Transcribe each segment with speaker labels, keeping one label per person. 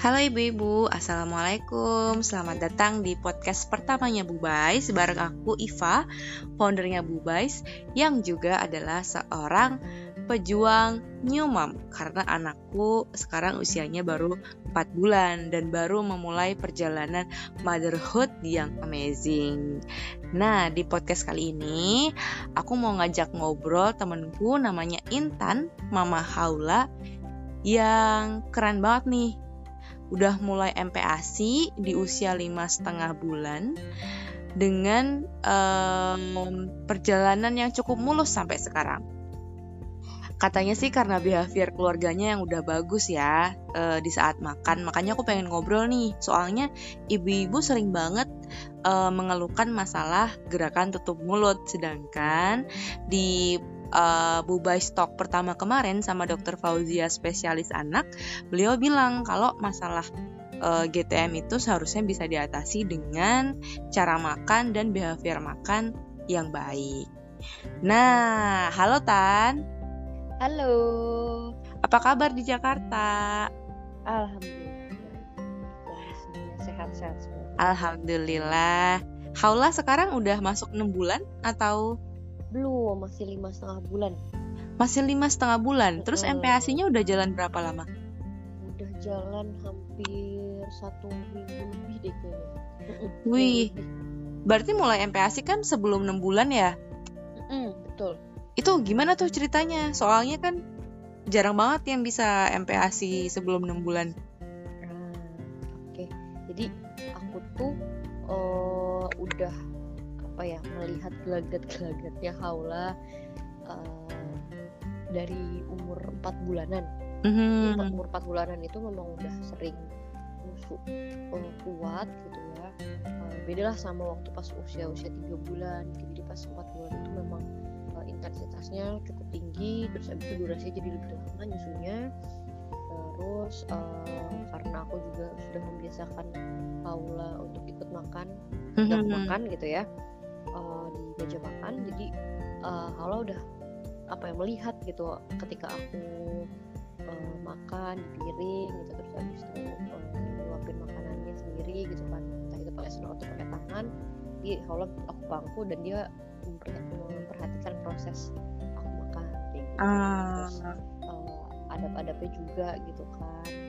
Speaker 1: Halo ibu-ibu, Assalamualaikum. Selamat datang di podcast pertamanya Bubais Bareng aku Iva, foundernya Bubais Yang juga adalah seorang pejuang new mom. Karena anakku sekarang usianya baru 4 bulan Dan baru memulai perjalanan motherhood yang amazing. Nah di podcast kali ini Aku mau ngajak ngobrol temenku namanya Intan, Mama Haula yang keren banget nih udah mulai MPASI di usia lima setengah bulan dengan um, perjalanan yang cukup mulus sampai sekarang. Katanya sih karena behavior keluarganya yang udah bagus ya uh, di saat makan, makanya aku pengen ngobrol nih. Soalnya ibu-ibu sering banget uh, mengeluhkan masalah gerakan tutup mulut, sedangkan di uh, Bubai Stok pertama kemarin sama dokter Fauzia spesialis anak, beliau bilang kalau masalah uh, eh, GTM itu seharusnya bisa diatasi dengan cara makan dan behavior makan yang baik. Nah, halo Tan.
Speaker 2: Halo.
Speaker 1: Apa kabar di Jakarta?
Speaker 2: Alhamdulillah. Sehat-sehat semua.
Speaker 1: Alhamdulillah. Haula sekarang udah masuk 6 bulan atau
Speaker 2: belum, masih lima setengah bulan.
Speaker 1: Masih lima setengah bulan. Terus uh, MPASI-nya udah jalan berapa lama?
Speaker 2: Udah jalan hampir satu minggu lebih deh kayaknya.
Speaker 1: Wih, berarti mulai MPASI kan sebelum enam bulan ya?
Speaker 2: Mm, betul.
Speaker 1: Itu gimana tuh ceritanya? Soalnya kan jarang banget yang bisa MPASI sebelum enam bulan.
Speaker 2: Nah, Oke, okay. jadi aku tuh uh, udah apa ya melihat gelagat-gelagatnya Haula uh, dari umur 4 bulanan. Mm-hmm. umur 4 bulanan itu memang udah sering musuh uh, kuat gitu ya. Uh, bedalah sama waktu pas usia-usia 3 bulan. Jadi pas 4 bulan itu memang uh, intensitasnya cukup tinggi terus abis itu durasinya jadi lebih lama nyusunya terus uh, karena aku juga sudah membiasakan Paula untuk ikut makan, mm-hmm. makan gitu ya meja makan jadi uh, Hala udah apa ya melihat gitu ketika aku uh, makan di piring gitu terus habis itu uh, makanannya sendiri gitu kan. Entah itu pakai sendok atau pakai tangan di Hala aku bangku dan dia memperhatikan proses aku makan kayak gitu. Uh. terus uh, adab-adabnya juga gitu kan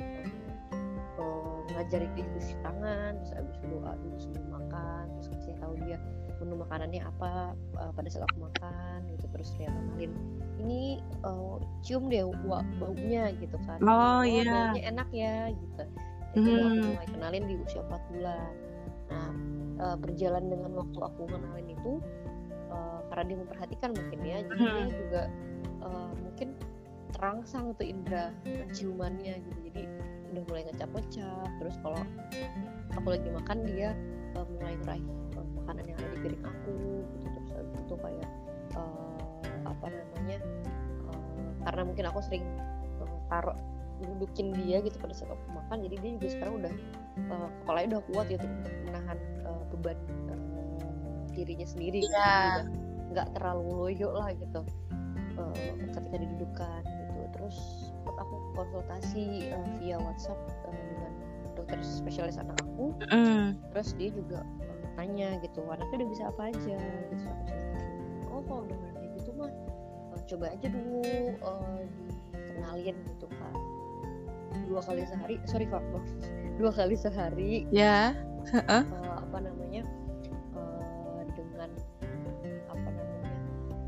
Speaker 2: ngajarin dia cuci tangan terus habis doa dulu sebelum makan terus kasih tahu dia menu makanannya apa uh, pada saat aku makan gitu. Terus dia kenalin ini uh, cium deh baunya gitu kan.
Speaker 1: Oh, oh iya.
Speaker 2: baunya enak ya gitu. Itu hmm. aku mulai kenalin di usia 4 bulan. Nah uh, berjalan dengan waktu aku kenalin itu uh, karena dia memperhatikan mungkin ya jadi hmm. dia juga uh, mungkin terangsang tuh indera penciumannya gitu. Jadi udah mulai ngecap-ngecap terus kalau aku lagi makan dia uh, mulai ngeraih makanan yang ada di piring aku gitu. Terus habis itu kayak uh, apa namanya uh, karena mungkin aku sering uh, taruh dudukin dia gitu pada saat aku makan jadi dia juga sekarang udah uh, kepalanya udah kuat gitu untuk menahan uh, beban uh, dirinya sendiri yeah. gitu nggak terlalu loyo lah gitu uh, ketika didudukan gitu. Terus konsultasi uh, via WhatsApp uh, dengan dokter spesialis anak aku. Mm. terus dia juga nanya gitu anaknya udah bisa apa aja? Gitu aku ceritain oh kalau udah kayak gitu mah uh, coba aja dulu uh, dikenalin gitu kan dua kali sehari sorry pak dua kali sehari.
Speaker 1: Ya
Speaker 2: yeah. uh, apa namanya uh, dengan apa namanya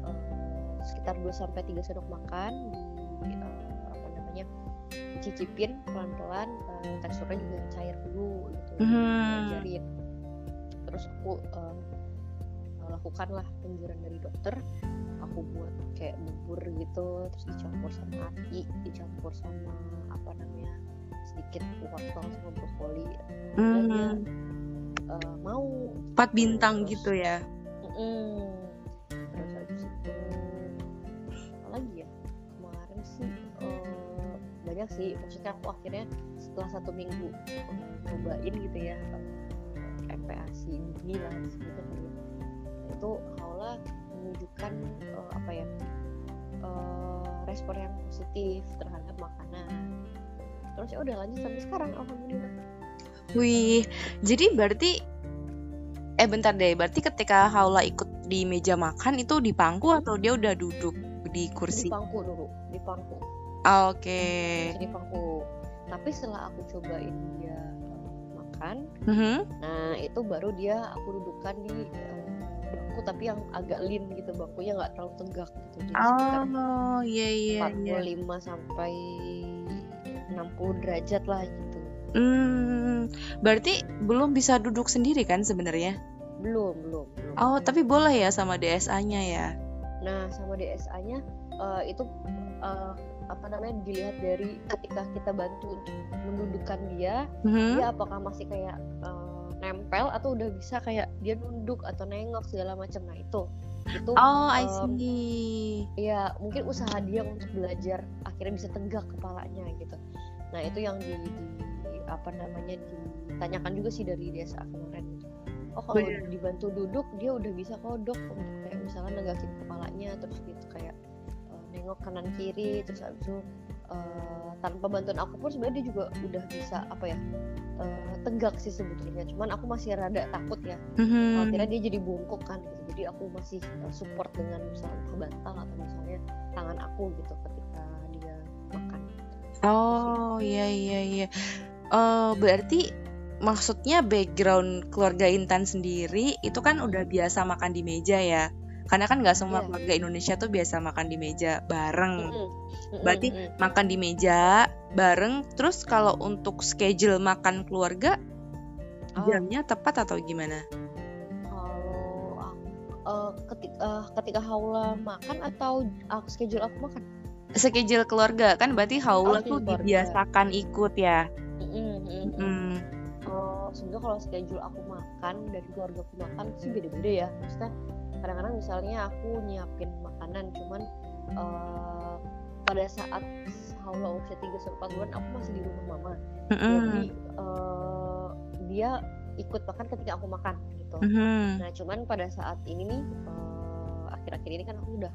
Speaker 2: uh, sekitar 2 sampai tiga sendok makan di uh, cicipin pelan-pelan uh, teksturnya juga cair dulu gitu mm -hmm. ajarin terus aku uh, lakukanlah penjuran dari dokter. Aku buat kayak bubur gitu terus dicampur sama ati dicampur sama apa namanya sedikit wortel sama brokoli. Mm. dia uh, mau
Speaker 1: empat bintang terus, gitu ya?
Speaker 2: Mm, banyak sih. Maksudnya aku akhirnya setelah satu minggu cobain gitu ya MPASI ini lah disebutnya kali. Ya itu Haula menunjukkan uh, apa ya uh, respon yang positif terhadap makanan. Terus ya udah lanjut sampai sekarang alhamdulillah.
Speaker 1: Wih, jadi berarti eh bentar deh, berarti ketika Haula ikut di meja makan itu di pangku atau dia udah duduk di kursi?
Speaker 2: di pangku dulu di pangku
Speaker 1: Ah, Oke.
Speaker 2: di pangku tapi setelah aku cobain dia makan
Speaker 1: Mhm.
Speaker 2: nah itu baru dia aku dudukan di eh, bangku tapi yang agak lean gitu bangkunya nggak terlalu tegak gitu jadi
Speaker 1: Oh, iya iya iya.
Speaker 2: 45 sampai 60 derajat lah gitu
Speaker 1: Hmm, berarti belum bisa duduk sendiri kan sebenarnya?
Speaker 2: belum belum belum
Speaker 1: Oh, tapi boleh ya sama DSA-nya ya?
Speaker 2: nah sama DSA-nya eh, itu eh, apa namanya dilihat dari ketika kita bantu untuk mendudukkan dia
Speaker 1: Mhm.
Speaker 2: dia apakah masih kayak eh, nempel atau udah bisa kayak dia nunduk atau nengok segala macam nah itu itu
Speaker 1: Oh, I
Speaker 2: em,
Speaker 1: see.
Speaker 2: ya mungkin usaha dia untuk belajar akhirnya bisa tegak kepalanya gitu nah itu yang di, di- apa namanya ditanyakan juga sih dari DSA kemarin gitu. oh kalau dibantu duduk dia udah bisa kodok untuk kayak misalnya negakin kepalanya terus gitu kayak nengok kanan kiri terus abis itu eh, tanpa bantuan aku pun sebenarnya dia juga udah bisa apa ya eh, tegak sih sebetulnya cuman aku masih rada takut ya
Speaker 1: Mhm.
Speaker 2: akhirnya dia jadi bungkuk kan gitu jadi aku masih uh, support dengan misalnya bantal atau misalnya tangan aku gitu ketika dia makan
Speaker 1: Oh, iya iya iya. Eh, berarti maksudnya background keluarga Intan sendiri itu kan udah biasa makan di meja ya? Karena kan nggak semua
Speaker 2: Iya.
Speaker 1: keluarga Indonesia tuh biasa makan di meja bareng.
Speaker 2: Mm-mm. Mm-mm,
Speaker 1: Berarti
Speaker 2: mm-mm.
Speaker 1: makan di meja bareng. Terus kalau untuk schedule makan keluarga
Speaker 2: Oh,
Speaker 1: jamnya tepat atau gimana?
Speaker 2: kalau uh, ketika uh, ketika Haula makan atau aku schedule aku makan
Speaker 1: Schedule keluarga kan berarti Haula
Speaker 2: Oh,
Speaker 1: tuh
Speaker 2: keluarga.
Speaker 1: dibiasakan ikut ya.
Speaker 2: Mm-mm.
Speaker 1: Hmm.
Speaker 2: kalau sebenarnya kalau schedule aku makan dan keluarga aku makan sih beda-beda ya maksudnya kadang-kadang misalnya aku nyiapin makanan cuman eh, pada saat Haula usia 3 4 bulan aku masih di rumah mama
Speaker 1: Mm-mm.
Speaker 2: jadi eh, dia ikut makan ketika aku makan gitu
Speaker 1: Mhm.
Speaker 2: nah cuman pada saat ini nih eh, akhir-akhir ini kan aku udah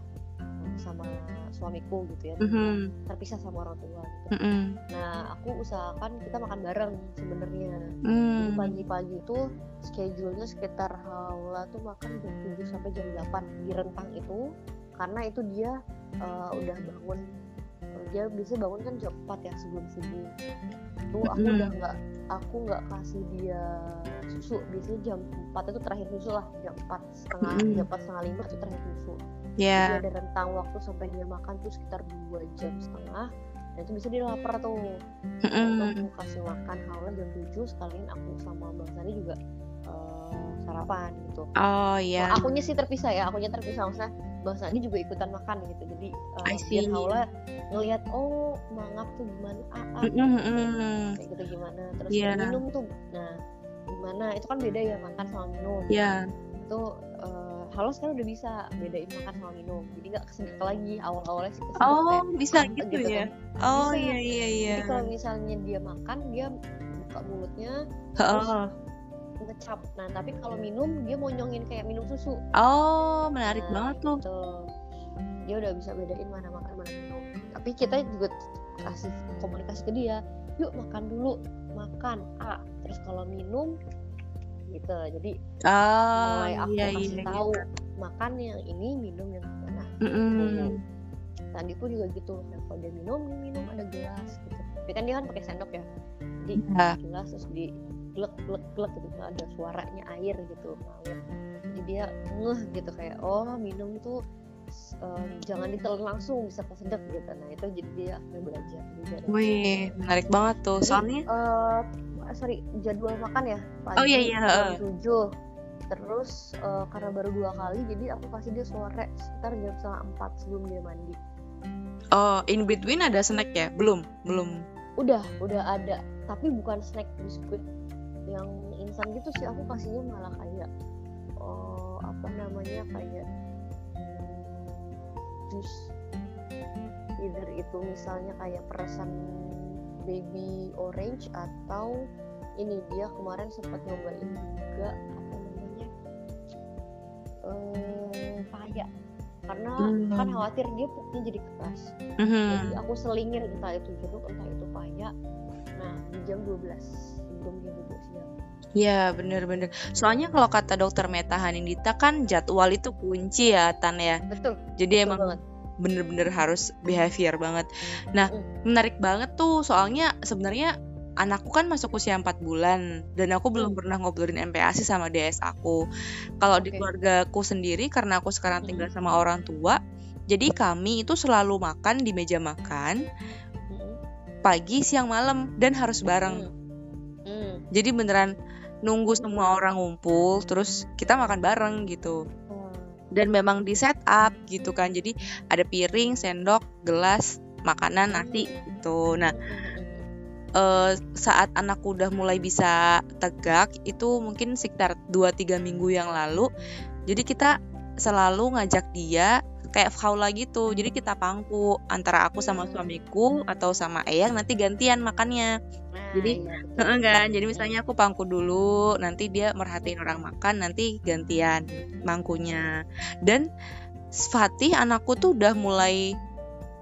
Speaker 2: sama suamiku gitu ya
Speaker 1: Mhm.
Speaker 2: terpisah sama orang tua gitu
Speaker 1: Mm-mm.
Speaker 2: nah aku usahakan kita makan bareng sebenarnya
Speaker 1: Hmm.
Speaker 2: Jadi pagi-pagi itu schedule-nya sekitar Haula tuh makan jam 7 sampai jam 8 di rentang itu karena itu dia eh, udah bangun dia bisa bangun kan jam 4 ya sebelum subuh tuh aku udah nggak aku nggak kasih dia susu. Biasanya jam 4 itu terakhir susu lah. Jam 4 setengah
Speaker 1: Mm-mm.
Speaker 2: jam 4 setengah 5 itu terakhir susu.
Speaker 1: Ya.
Speaker 2: jadi ada rentang waktu sampai dia makan tuh sekitar 2 jam setengah. Dan itu bisa dia lapar tuh. Nah,
Speaker 1: Mm-mm.
Speaker 2: aku kasih makan Haula jam 7 sekalian aku sama Bang Sani juga eh, sarapan gitu.
Speaker 1: Oh
Speaker 2: Nah,
Speaker 1: ya.
Speaker 2: akunya sih terpisah ya akunya terpisah. Maksudnya Bang Sani juga ikutan makan gitu jadi
Speaker 1: I
Speaker 2: biar. Haula ngelihat oh mangap tuh gimana ah, ah,
Speaker 1: Mm-mm, mm-mm.
Speaker 2: kayak gitu gimana terus
Speaker 1: Iya.
Speaker 2: minum tuh nah gimana itu kan beda ya makan sama minum
Speaker 1: Ya.
Speaker 2: itu eh, Halo sekarang udah bisa bedain makan sama minum jadi nggak kesedek lagi awal-awalnya sih kesedek
Speaker 1: Oh,
Speaker 2: kayak,
Speaker 1: bisa
Speaker 2: "Ah,"
Speaker 1: gitu
Speaker 2: gitu
Speaker 1: ya.
Speaker 2: kan.
Speaker 1: Oh iya iya iya.
Speaker 2: jadi kalau misalnya dia makan dia buka mulutnya
Speaker 1: Oh.
Speaker 2: Ngecap nah tapi kalau minum dia monyongin kayak minum susu
Speaker 1: Oh, menarik
Speaker 2: Nah,
Speaker 1: banget tuh.
Speaker 2: gitu. dia udah bisa bedain mana makan mana minum tapi kita juga kasih komunikasi ke dia yuk makan dulu makan A terus kalau minum gitu jadi
Speaker 1: Oh,
Speaker 2: mulai aku
Speaker 1: iya
Speaker 2: kasih
Speaker 1: iya.
Speaker 2: tahu makan yang ini minum yang mana
Speaker 1: Mm-mm.
Speaker 2: tadi pun juga gitu nah, kalau dia minum dia minum ada gelas gitu tapi kan dia kan pakai sendok ya jadi
Speaker 1: Ya.
Speaker 2: gelas terus di glek glek glek gitu. Ada suaranya air gitu ngalir jadi dia ngeh gitu kayak oh minum tuh em, jangan ditelan langsung bisa kesedek gitu. Nah itu jadi dia akhirnya belajar juga.
Speaker 1: Wih, menarik banget tuh. Soalnya
Speaker 2: eh, sorry jadwal makan ya? Pagi
Speaker 1: Oh, iya, iya,
Speaker 2: 7 terus eh, karena baru dua kali jadi aku kasih dia sore sekitar jam setengah empat sebelum dia mandi.
Speaker 1: Oh, in between ada snack ya? Belum, belum.
Speaker 2: udah udah ada. Tapi bukan snack biskuit yang instan gitu sih aku kasihnya malah kayak oh apa namanya kayak jus either itu misalnya kayak perasan baby orange atau ini dia kemarin sempat nyobain juga apa namanya eh paya karena
Speaker 1: Hmm.
Speaker 2: kan khawatir dia pupnya jadi keras
Speaker 1: Mhm.
Speaker 2: jadi aku selingin entah itu jeruk entah itu paya nah di jam 12 12 siang
Speaker 1: Iya bener-bener Soalnya kalau kata dokter Meta Hanindita kan jadwal itu kunci ya Tan ya
Speaker 2: betul
Speaker 1: Jadi
Speaker 2: betul
Speaker 1: emang
Speaker 2: banget
Speaker 1: bener-bener harus behavior banget Nah
Speaker 2: Mm.
Speaker 1: menarik banget tuh soalnya sebenarnya anakku kan masuk usia 4 bulan dan aku belum
Speaker 2: Hmm.
Speaker 1: pernah ngobrolin MPASI sama DS aku. Kalau di
Speaker 2: Oke.
Speaker 1: keluargaku sendiri karena aku sekarang
Speaker 2: Hmm.
Speaker 1: tinggal sama orang tua, jadi kami itu selalu makan di meja makan pagi, siang, malam dan harus bareng.
Speaker 2: Mm.
Speaker 1: Jadi beneran nunggu semua orang ngumpul terus kita makan bareng gitu. Dan memang di set up gitu kan. Jadi ada piring, sendok, gelas, makanan, nasi gitu. Nah, eh, saat anakku udah mulai bisa tegak itu mungkin sekitar 2-3 minggu yang lalu jadi kita selalu ngajak dia kayak faula gitu. Jadi kita pangku antara aku sama suamiku atau sama Eyang nanti gantian makannya.
Speaker 2: Nah,
Speaker 1: Jadi,
Speaker 2: iya.
Speaker 1: Heeh kan? Jadi misalnya aku pangku dulu nanti dia merhatiin orang makan nanti gantian mangkunya. Dan Fatih anakku tuh udah mulai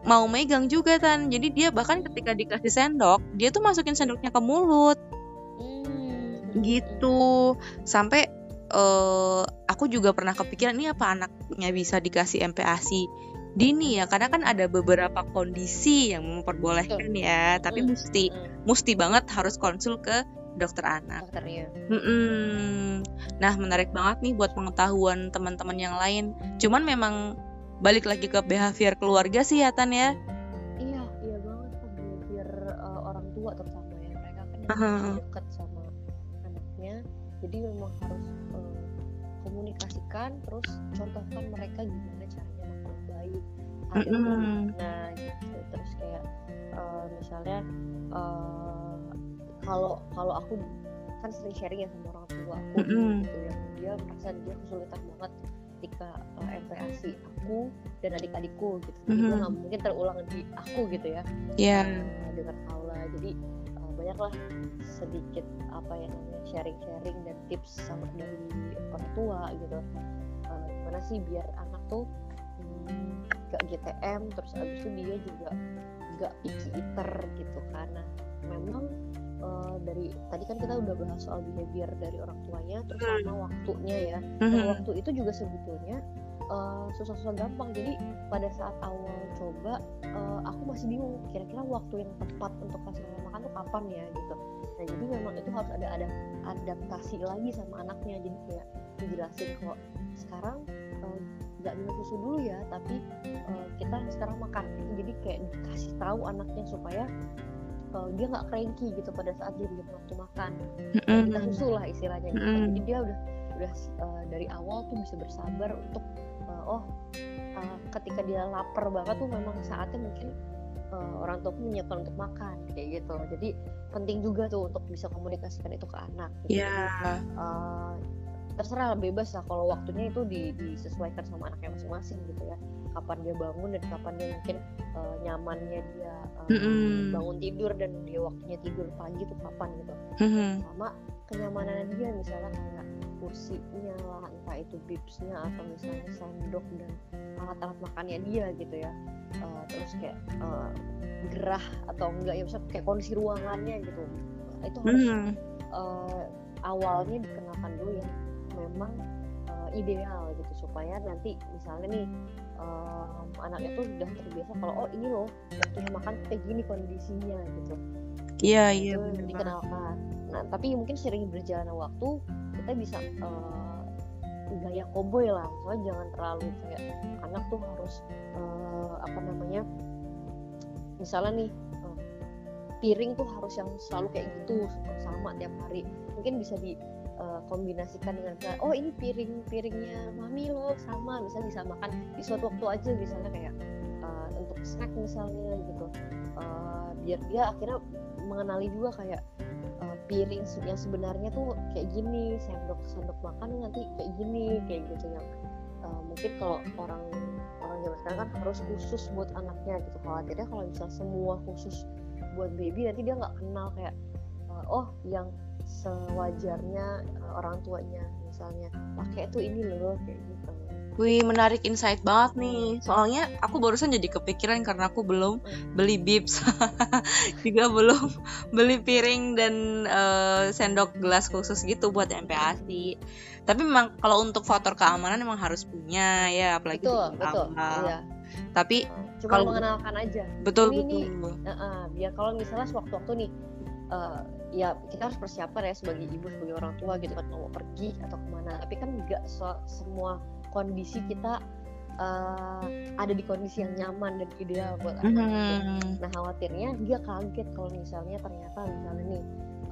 Speaker 1: mau megang juga kan jadi dia bahkan ketika dikasih sendok dia tuh masukin sendoknya ke mulut.
Speaker 2: Mm.
Speaker 1: gitu. Sampai eh aku juga pernah kepikiran ini apa anaknya bisa dikasih MPASI dini ya karena kan ada beberapa kondisi yang memperbolehkan ya tapi
Speaker 2: Mm.
Speaker 1: mesti
Speaker 2: Mm.
Speaker 1: mesti banget harus konsul ke dokter anak
Speaker 2: dokternya
Speaker 1: Mm-mm. Nah, menarik banget nih buat pengetahuan teman-teman yang lain. Cuman memang balik lagi ke behavior keluarga sih ya Tan ya.
Speaker 2: iya iya banget behavior uh, orang tua terutama ya mereka kan
Speaker 1: Aha.
Speaker 2: lebih dekat sama anaknya jadi memang harus uh, komunikasikan terus contohkan mereka gimana caranya makan baik
Speaker 1: Mm-mm.
Speaker 2: nah gitu terus kayak uh, misalnya uh, kalau kalau aku kan sering sharing ya sama orang tua aku
Speaker 1: Mm-mm.
Speaker 2: gitu yang dia merasa dia kesulitan banget ketika uh, MPASI aku dan adik-adikku gitu jadi itu nggak mungkin terulang di aku gitu ya
Speaker 1: Ya.
Speaker 2: uh, dengan Paula jadi banyaklah sedikit apa ya namanya sharing-sharing dan tips sama dari orang tua gitu Uh, gimana sih biar anak tuh hmm, gak GTM terus abis itu dia juga gak picky eater gitu karena memang uh, dari tadi kan kita udah bahas soal behavior dari orang tuanya terus
Speaker 1: Hmm.
Speaker 2: sama waktunya ya. Nah, waktu itu juga sebetulnya uh, susah-susah gampang. Jadi pada saat awal coba uh, aku masih bingung kira-kira waktu yang tepat untuk kasih makan tuh kapan ya gitu. Nah jadi memang itu harus ada ada adaptasi lagi sama anaknya. Jadi kayak dijelasin kok sekarang uh, nggak minum susu dulu ya tapi uh, kita sekarang makan. Jadi kayak dikasih tahu anaknya supaya uh, dia nggak cranky gitu pada saat dia belum waktu makan. Kita susu lah istilahnya gitu. Jadi dia udah udah uh, dari awal tuh bisa bersabar untuk uh, oh uh, ketika dia lapar banget tuh memang saatnya mungkin uh, orang tua menyiapkan untuk makan kayak gitu jadi penting juga tuh untuk bisa komunikasikan itu ke anak gitu.
Speaker 1: Ya.
Speaker 2: Uh, terserah bebas lah kalau waktunya itu di- disesuaikan sama anaknya masing-masing gitu ya kapan dia bangun dan kapan dia mungkin uh, nyamannya dia uh,
Speaker 1: Mm-mm.
Speaker 2: bangun tidur dan dia waktunya tidur pagi tuh kapan gitu
Speaker 1: Mhm.
Speaker 2: sama kenyamanan dia misalnya kayak kursinya lah entah itu bibsnya atau misalnya sendok dan alat-alat makannya dia gitu ya Eh, terus kayak eh, gerah atau enggak ya misalnya kayak kondisi ruangannya gitu itu harus
Speaker 1: Mhm.
Speaker 2: eh, awalnya dikenalkan dulu yang memang eh, ideal gitu supaya nanti misalnya nih em, anaknya tuh sudah terbiasa kalau oh ini loh waktunya makan kayak gini kondisinya gitu
Speaker 1: Iya, iya
Speaker 2: itu
Speaker 1: bener banget.
Speaker 2: dikenalkan. Nah, tapi mungkin sering berjalannya waktu kita bisa eh, gaya koboi lah, soalnya jangan terlalu kayak anak tuh harus eh, apa namanya, misalnya nih eh, piring tuh harus yang selalu kayak gitu sama tiap hari. Mungkin bisa dikombinasikan dengan kayak oh ini piring piringnya mami loh sama, misalnya disamakan di suatu waktu aja misalnya kayak eh, untuk snack misalnya gitu. Eh, biar dia akhirnya mengenali juga kayak uh, piring yang sebenarnya tuh kayak gini sendok sendok makan nanti kayak gini kayak gitu yang uh, mungkin kalau orang orang zaman sekarang kan harus khusus buat anaknya gitu. Khawatirnya kalau misal semua khusus buat baby nanti dia nggak kenal kayak uh, oh yang sewajarnya uh, orang tuanya misalnya pakai tuh ini loh kayak gitu
Speaker 1: Wih, menarik insight banget nih. Soalnya aku barusan jadi kepikiran karena aku belum beli bibs, juga belum beli piring dan uh, sendok gelas khusus gitu buat MPASI. Tapi memang kalau untuk faktor keamanan memang harus punya ya, apalagi
Speaker 2: betul, betul. Iya.
Speaker 1: Tapi
Speaker 2: cuma kalau mengenalkan aja.
Speaker 1: Betul,
Speaker 2: ini
Speaker 1: betul.
Speaker 2: Nih, uh, uh, biar kalau misalnya sewaktu-waktu nih uh, ya kita harus persiapan ya sebagai ibu sebagai orang tua gitu kan mau pergi atau ke mana tapi kan nggak so, semua kondisi kita uh, ada di kondisi yang nyaman dan ideal buat anak mm-hmm. Nah khawatirnya dia kaget kalau misalnya ternyata misalnya nih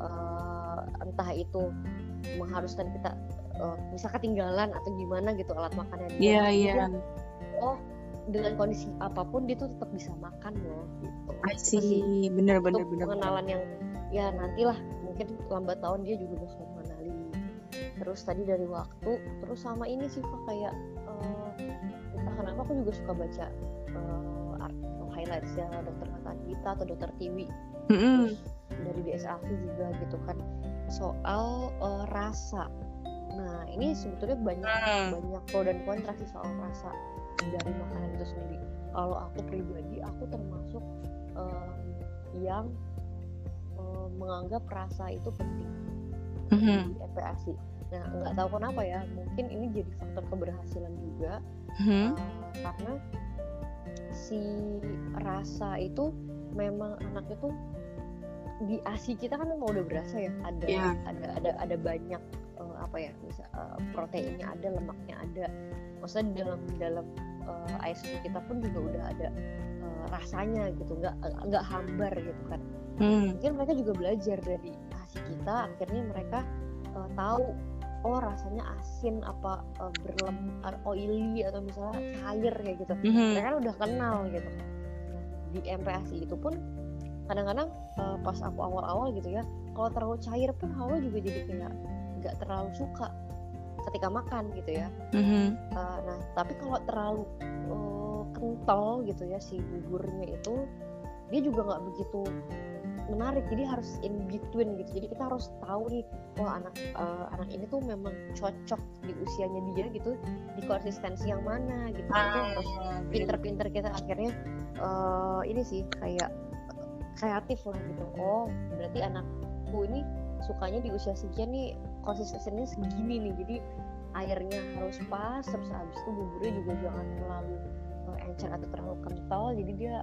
Speaker 2: uh, entah itu mengharuskan kita uh, misal ketinggalan atau gimana gitu alat makannya
Speaker 1: dia. Iya yeah, iya.
Speaker 2: Oh dengan kondisi apa pun dia tuh tetap bisa makan loh gitu.
Speaker 1: I see. Bener bener bener.
Speaker 2: Pengenalan yang ya nantilah mungkin lambat tahun dia juga bakal terus tadi dari waktu terus sama ini sih kok kayak uh, entah kenapa aku juga suka baca uh, artikel highlights ya dokter mata kita atau dokter TV mm-hmm. terus dari DSAV juga gitu kan soal uh, rasa nah ini sebetulnya banyak mm. banyak pro dan kontra sih soal rasa dari makanan itu sendiri kalau aku pribadi aku termasuk uh, yang uh, menganggap rasa itu penting mm-hmm. di MPASI Nah, nggak tahu kenapa ya, mungkin ini jadi faktor keberhasilan juga hmm. uh, karena si rasa itu memang anak itu di ASI kita kan memang udah berasa ya, ada yeah. ada ada ada banyak uh, apa ya, bisa uh, proteinnya ada, lemaknya ada. Maksudnya di dalam dalam uh, air susu kita pun juga udah ada uh, rasanya gitu, nggak nggak hambar gitu kan. Hmm. Mungkin mereka juga belajar dari ASI kita, akhirnya mereka uh, tahu oh rasanya asin apa uh, berlem uh, oily atau misalnya cair kayak gitu mm-hmm. mereka kan udah kenal gitu di MPASI itu pun kadang-kadang uh, pas aku awal-awal gitu ya kalau terlalu cair pun Hawa juga jadi kayak nggak terlalu suka ketika makan gitu ya mm-hmm. uh, nah tapi kalau terlalu uh, kental gitu ya si buburnya itu dia juga nggak begitu menarik. Jadi harus in between gitu. Jadi kita harus tahu nih wah anak uh, anak ini tuh memang cocok di usianya dia gitu di konsistensi yang mana gitu. Ah, itu harus pinter-pinter kita akhirnya uh, ini sih kayak kreatif lah gitu. Oh berarti anakku ini sukanya di usia sekian nih konsistensinya segini nih. Jadi airnya harus pas terus habis itu buburnya juga jangan terlalu uh, encer atau terlalu kental. Jadi dia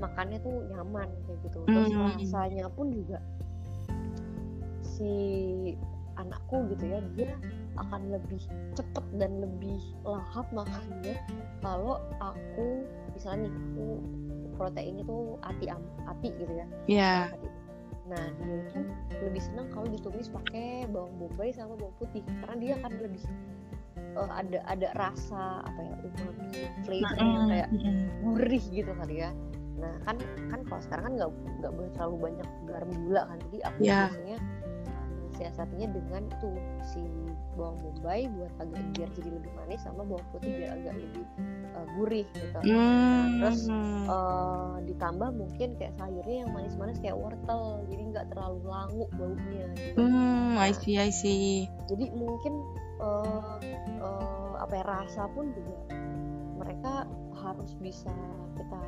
Speaker 2: makannya tuh nyaman kayak gitu. Terus mm. rasanya pun juga si anakku gitu ya dia akan lebih cepet dan lebih lahap makannya kalau aku misalnya nih aku proteinnya tuh ati am ati gitu ya.
Speaker 1: Yeah.
Speaker 2: nah dia itu lebih senang kalau ditumis pakai bawang bombay sama bawang putih karena dia akan lebih uh, ada ada rasa apa ya umami flavor yang kayak gurih gitu kali ya nah kan kan kalau sekarang kan nggak nggak boleh terlalu banyak garam gula kan jadi aku yeah. biasanya siasatinya dengan tuh si bawang bombay buat agak biar jadi lebih manis sama bawang putih biar agak lebih uh, gurih gitu mm. nah, terus uh, ditambah mungkin kayak sayurnya yang manis-manis kayak wortel jadi nggak terlalu langu baunya gitu.
Speaker 1: mm, I see I see
Speaker 2: jadi mungkin uh, uh, apa ya rasa pun juga mereka harus bisa kita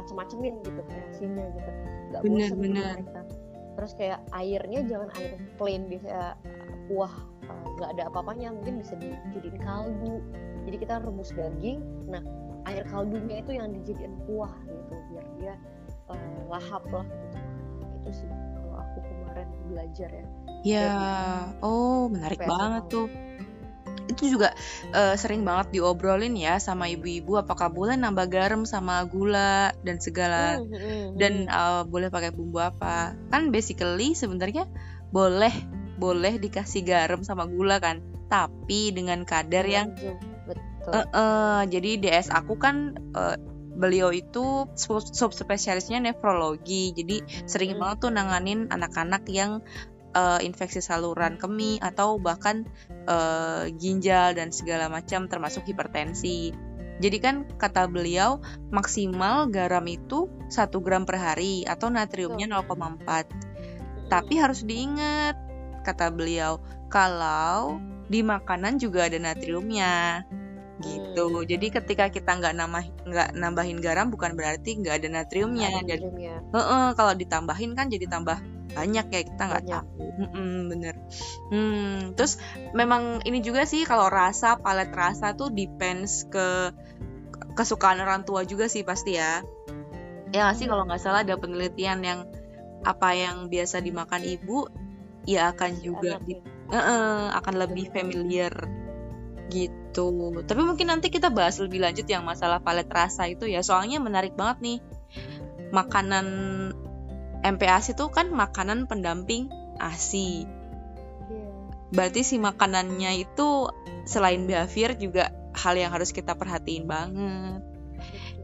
Speaker 2: macem-macemin gitu kreasinya gitu. Nggak bener. mereka. Terus kayak airnya jangan air plain bisa kuah eh, nggak ada apa-apanya mungkin bisa dijadiin kaldu. Jadi kita rebus daging nah air kaldunya itu yang dijadiin kuah gitu biar dia uh, lahap lah gitu. Itu sih kalau aku kemarin belajar ya.
Speaker 1: Ya oh menarik banget tuh itu juga uh, sering banget diobrolin ya sama ibu-ibu apakah boleh nambah garam sama gula dan segala mm, -hmm. dan uh, boleh pakai bumbu apa kan basically sebenarnya boleh boleh dikasih garam sama gula kan tapi dengan kadar yang
Speaker 2: betul.
Speaker 1: Uh, uh, jadi DS aku kan uh, beliau itu subspesialisnya nefrologi jadi sering hmm. banget tuh nanganin anak-anak yang uh, infeksi saluran kemih atau bahkan uh, ginjal dan segala macam termasuk hipertensi. Jadi kan kata beliau maksimal garam itu 1 gram per hari atau natriumnya 0,4. Tapi harus diingat kata beliau kalau di makanan juga ada natriumnya. gitu.
Speaker 2: Hmm.
Speaker 1: Jadi ketika kita nggak nambah nggak nambahin garam bukan berarti nggak ada natriumnya.
Speaker 2: Ada natriumnya.
Speaker 1: Heeh, kalau ditambahin kan jadi tambah banyak ya kita nggak tahu. Mm-mm, bener. Hmm, terus memang ini juga sih kalau rasa palet rasa tuh depends ke kesukaan orang tua juga sih pasti ya. Ya nggak sih
Speaker 2: Iya.
Speaker 1: kalau nggak salah ada penelitian yang apa yang biasa dimakan ibu ya akan
Speaker 2: Si
Speaker 1: juga di,
Speaker 2: anaknya.
Speaker 1: Heeh, akan lebih familiar gitu. Tapi mungkin nanti kita bahas lebih lanjut yang masalah palet rasa itu ya. Soalnya menarik banget nih. Makanan MPASI itu kan makanan pendamping ASI.
Speaker 2: Iya.
Speaker 1: Berarti si makanannya itu selain behavior juga hal yang harus kita perhatiin banget.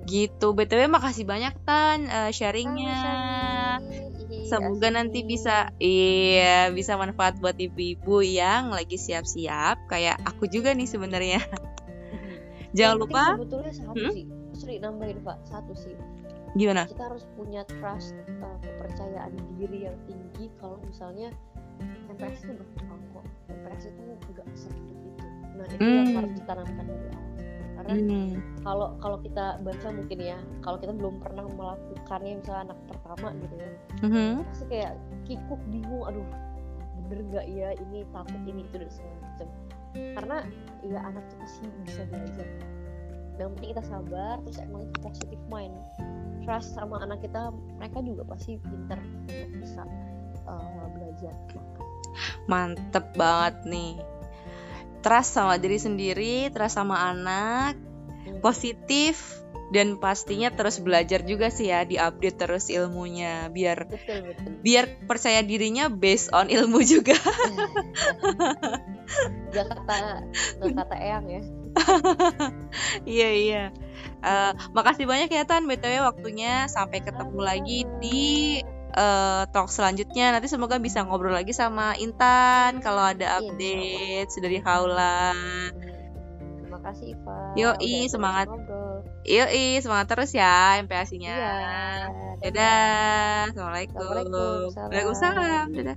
Speaker 1: Gitu. BTW makasih banyak Tan eh, sharingnya.
Speaker 2: Ih,
Speaker 1: Semoga nanti bisa iya bisa manfaat buat ibu-ibu yang lagi siap-siap kayak aku juga nih sebenarnya. Jangan lupa
Speaker 2: sebetulnya satu
Speaker 1: Hmm?
Speaker 2: sih sorry nambahin pak satu sih
Speaker 1: gimana?
Speaker 2: kita harus punya trust uh, kepercayaan diri yang tinggi kalau misalnya MPS itu berkembang kok MPS itu nggak sehidup itu nah itu yang
Speaker 1: Hmm.
Speaker 2: harus ditanamkan dari awal karena
Speaker 1: Hmm.
Speaker 2: kalau kalau kita baca mungkin ya kalau kita belum pernah melakukannya misalnya anak pertama gitu ya
Speaker 1: Mhm.
Speaker 2: pasti kayak kikuk bingung aduh bener nggak ya ini takut ini itu dan segala macam karena ya anak tuh pasti bisa belajar yang penting kita sabar terus emang positive mind trust sama anak kita mereka juga pasti pinter untuk bisa uh, belajar
Speaker 1: Mantep banget nih. Trust sama diri sendiri, trust sama anak,
Speaker 2: Hmm.
Speaker 1: positif dan pastinya terus belajar juga sih ya, diupdate terus ilmunya biar
Speaker 2: betul betul
Speaker 1: biar percaya dirinya based on ilmu juga.
Speaker 2: gak kata gak kata eyang ya
Speaker 1: Iya iya. Eh, makasih banyak ya Tan BTW waktunya. Sampai ketemu lagi di eh, talk selanjutnya. Nanti semoga bisa ngobrol lagi sama Intan kalau ada
Speaker 2: Insya
Speaker 1: update dari Haula.
Speaker 2: terima kasih Iva
Speaker 1: Yoi,
Speaker 2: Udah ajak
Speaker 1: semangat.
Speaker 2: ngobrol.
Speaker 1: Yoi, semangat terus ya MPASI-nya.
Speaker 2: iya
Speaker 1: Dadah. Assalamualaikum.
Speaker 2: Assalamualaikum.
Speaker 1: Waalaikumsalam. Dadah.